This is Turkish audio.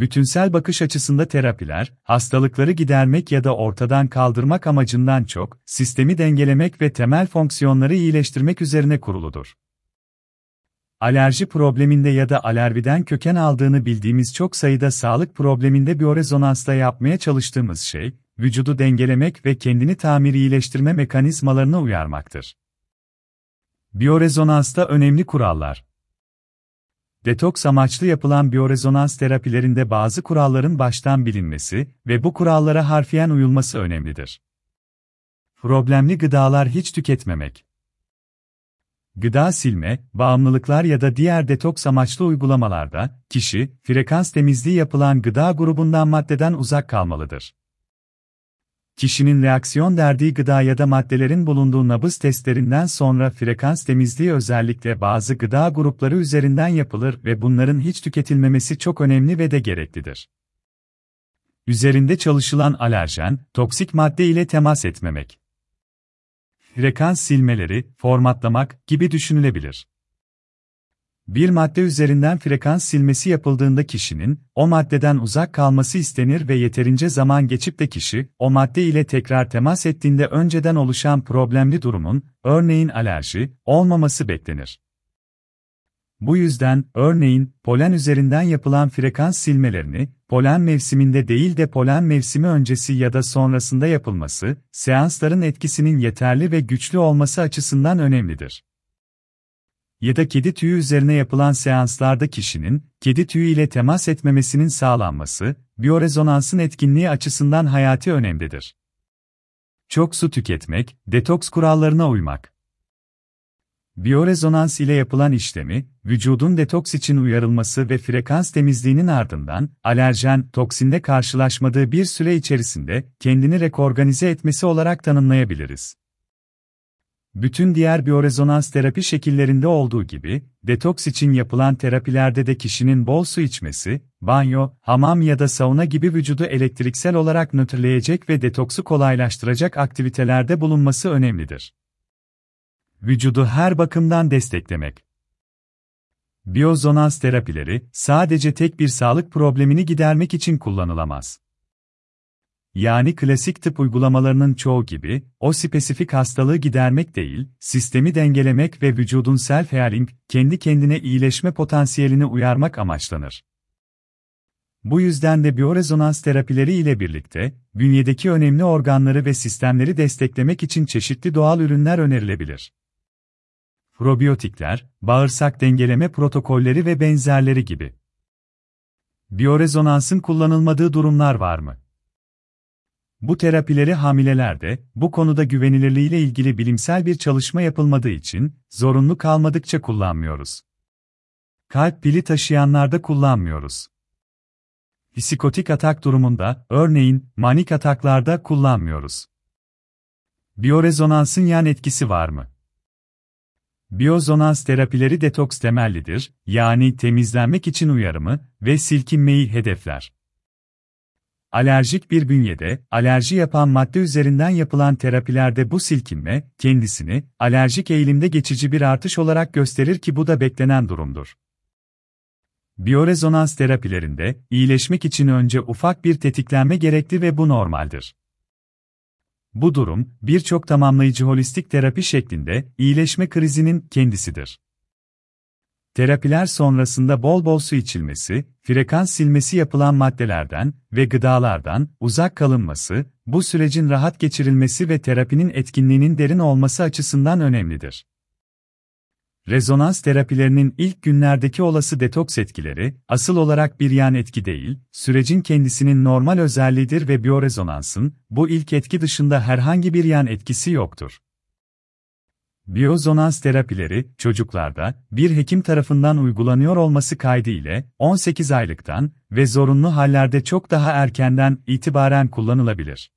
Bütünsel bakış açısında terapiler, hastalıkları gidermek ya da ortadan kaldırmak amacından çok, sistemi dengelemek ve temel fonksiyonları iyileştirmek üzerine kuruludur. Alerji probleminde ya da alerjiden köken aldığını bildiğimiz çok sayıda sağlık probleminde biyorezonansta yapmaya çalıştığımız şey, vücudu dengelemek ve kendini tamir iyileştirme mekanizmalarına uyarmaktır. Biyorezonansta önemli kurallar. Detoks amaçlı yapılan biyorezonans terapilerinde bazı kuralların baştan bilinmesi ve bu kurallara harfiyen uyulması önemlidir. Problemli gıdalar hiç tüketmemek. Gıda silme, bağımlılıklar ya da diğer detoks amaçlı uygulamalarda, kişi, frekans temizliği yapılan gıda grubundan maddeden uzak kalmalıdır. Kişinin reaksiyon verdiği gıda ya da maddelerin bulunduğu nabız testlerinden sonra frekans temizliği özellikle bazı gıda grupları üzerinden yapılır ve bunların hiç tüketilmemesi çok önemli ve de gereklidir. Üzerinde çalışılan alerjen, toksik madde ile temas etmemek frekans silmeleri, formatlamak gibi düşünülebilir. Bir madde üzerinden frekans silmesi yapıldığında kişinin o maddeden uzak kalması istenir ve yeterince zaman geçip de kişi o madde ile tekrar temas ettiğinde önceden oluşan problemli durumun, örneğin alerji, olmaması beklenir. Bu yüzden, örneğin, polen üzerinden yapılan frekans silmelerini, polen mevsiminde değil de polen mevsimi öncesi ya da sonrasında yapılması, seansların etkisinin yeterli ve güçlü olması açısından önemlidir. Ya da kedi tüyü üzerine yapılan seanslarda kişinin, kedi tüyü ile temas etmemesinin sağlanması, biyorezonansın etkinliği açısından hayati önemlidir. Çok su tüketmek, detoks kurallarına uymak. Biyorezonans ile yapılan işlemi, vücudun detoks için uyarılması ve frekans temizliğinin ardından, alerjen, toksinde karşılaşmadığı bir süre içerisinde kendini rekorganize etmesi olarak tanımlayabiliriz. Bütün diğer biyorezonans terapi şekillerinde olduğu gibi, detoks için yapılan terapilerde de kişinin bol su içmesi, banyo, hamam ya da sauna gibi vücudu elektriksel olarak nötrleyecek ve detoksu kolaylaştıracak aktivitelerde bulunması önemlidir. Vücudu her bakımdan desteklemek. Biyozonans terapileri sadece tek bir sağlık problemini gidermek için kullanılamaz. Yani klasik tıp uygulamalarının çoğu gibi, o spesifik hastalığı gidermek değil, sistemi dengelemek ve vücudun self-healing, kendi kendine iyileşme potansiyelini uyarmak amaçlanır. Bu yüzden de biyorezonans terapileri ile birlikte, bünyedeki önemli organları ve sistemleri desteklemek için çeşitli doğal ürünler önerilebilir probiyotikler, bağırsak dengeleme protokolleri ve benzerleri gibi. Biyorezonansın kullanılmadığı durumlar var mı? Bu terapileri hamilelerde, bu konuda güvenilirliğiyle ilgili bilimsel bir çalışma yapılmadığı için, zorunlu kalmadıkça kullanmıyoruz. Kalp pili taşıyanlarda kullanmıyoruz. Psikotik atak durumunda, örneğin, manik ataklarda kullanmıyoruz. Biyorezonansın yan etkisi var mı? Biyozonans terapileri detoks temellidir, yani temizlenmek için uyarımı ve silkinmeyi hedefler. Alerjik bir bünyede, alerji yapan madde üzerinden yapılan terapilerde bu silkinme, kendisini, alerjik eğilimde geçici bir artış olarak gösterir ki bu da beklenen durumdur. Biyorezonans terapilerinde, iyileşmek için önce ufak bir tetiklenme gerekli ve bu normaldir. Bu durum, birçok tamamlayıcı holistik terapi şeklinde iyileşme krizinin kendisidir. Terapiler sonrasında bol bol su içilmesi, frekans silmesi yapılan maddelerden ve gıdalardan uzak kalınması, bu sürecin rahat geçirilmesi ve terapinin etkinliğinin derin olması açısından önemlidir. Rezonans terapilerinin ilk günlerdeki olası detoks etkileri, asıl olarak bir yan etki değil, sürecin kendisinin normal özelliğidir ve biyorezonansın, bu ilk etki dışında herhangi bir yan etkisi yoktur. Biyozonans terapileri, çocuklarda, bir hekim tarafından uygulanıyor olması kaydı ile, 18 aylıktan ve zorunlu hallerde çok daha erkenden itibaren kullanılabilir.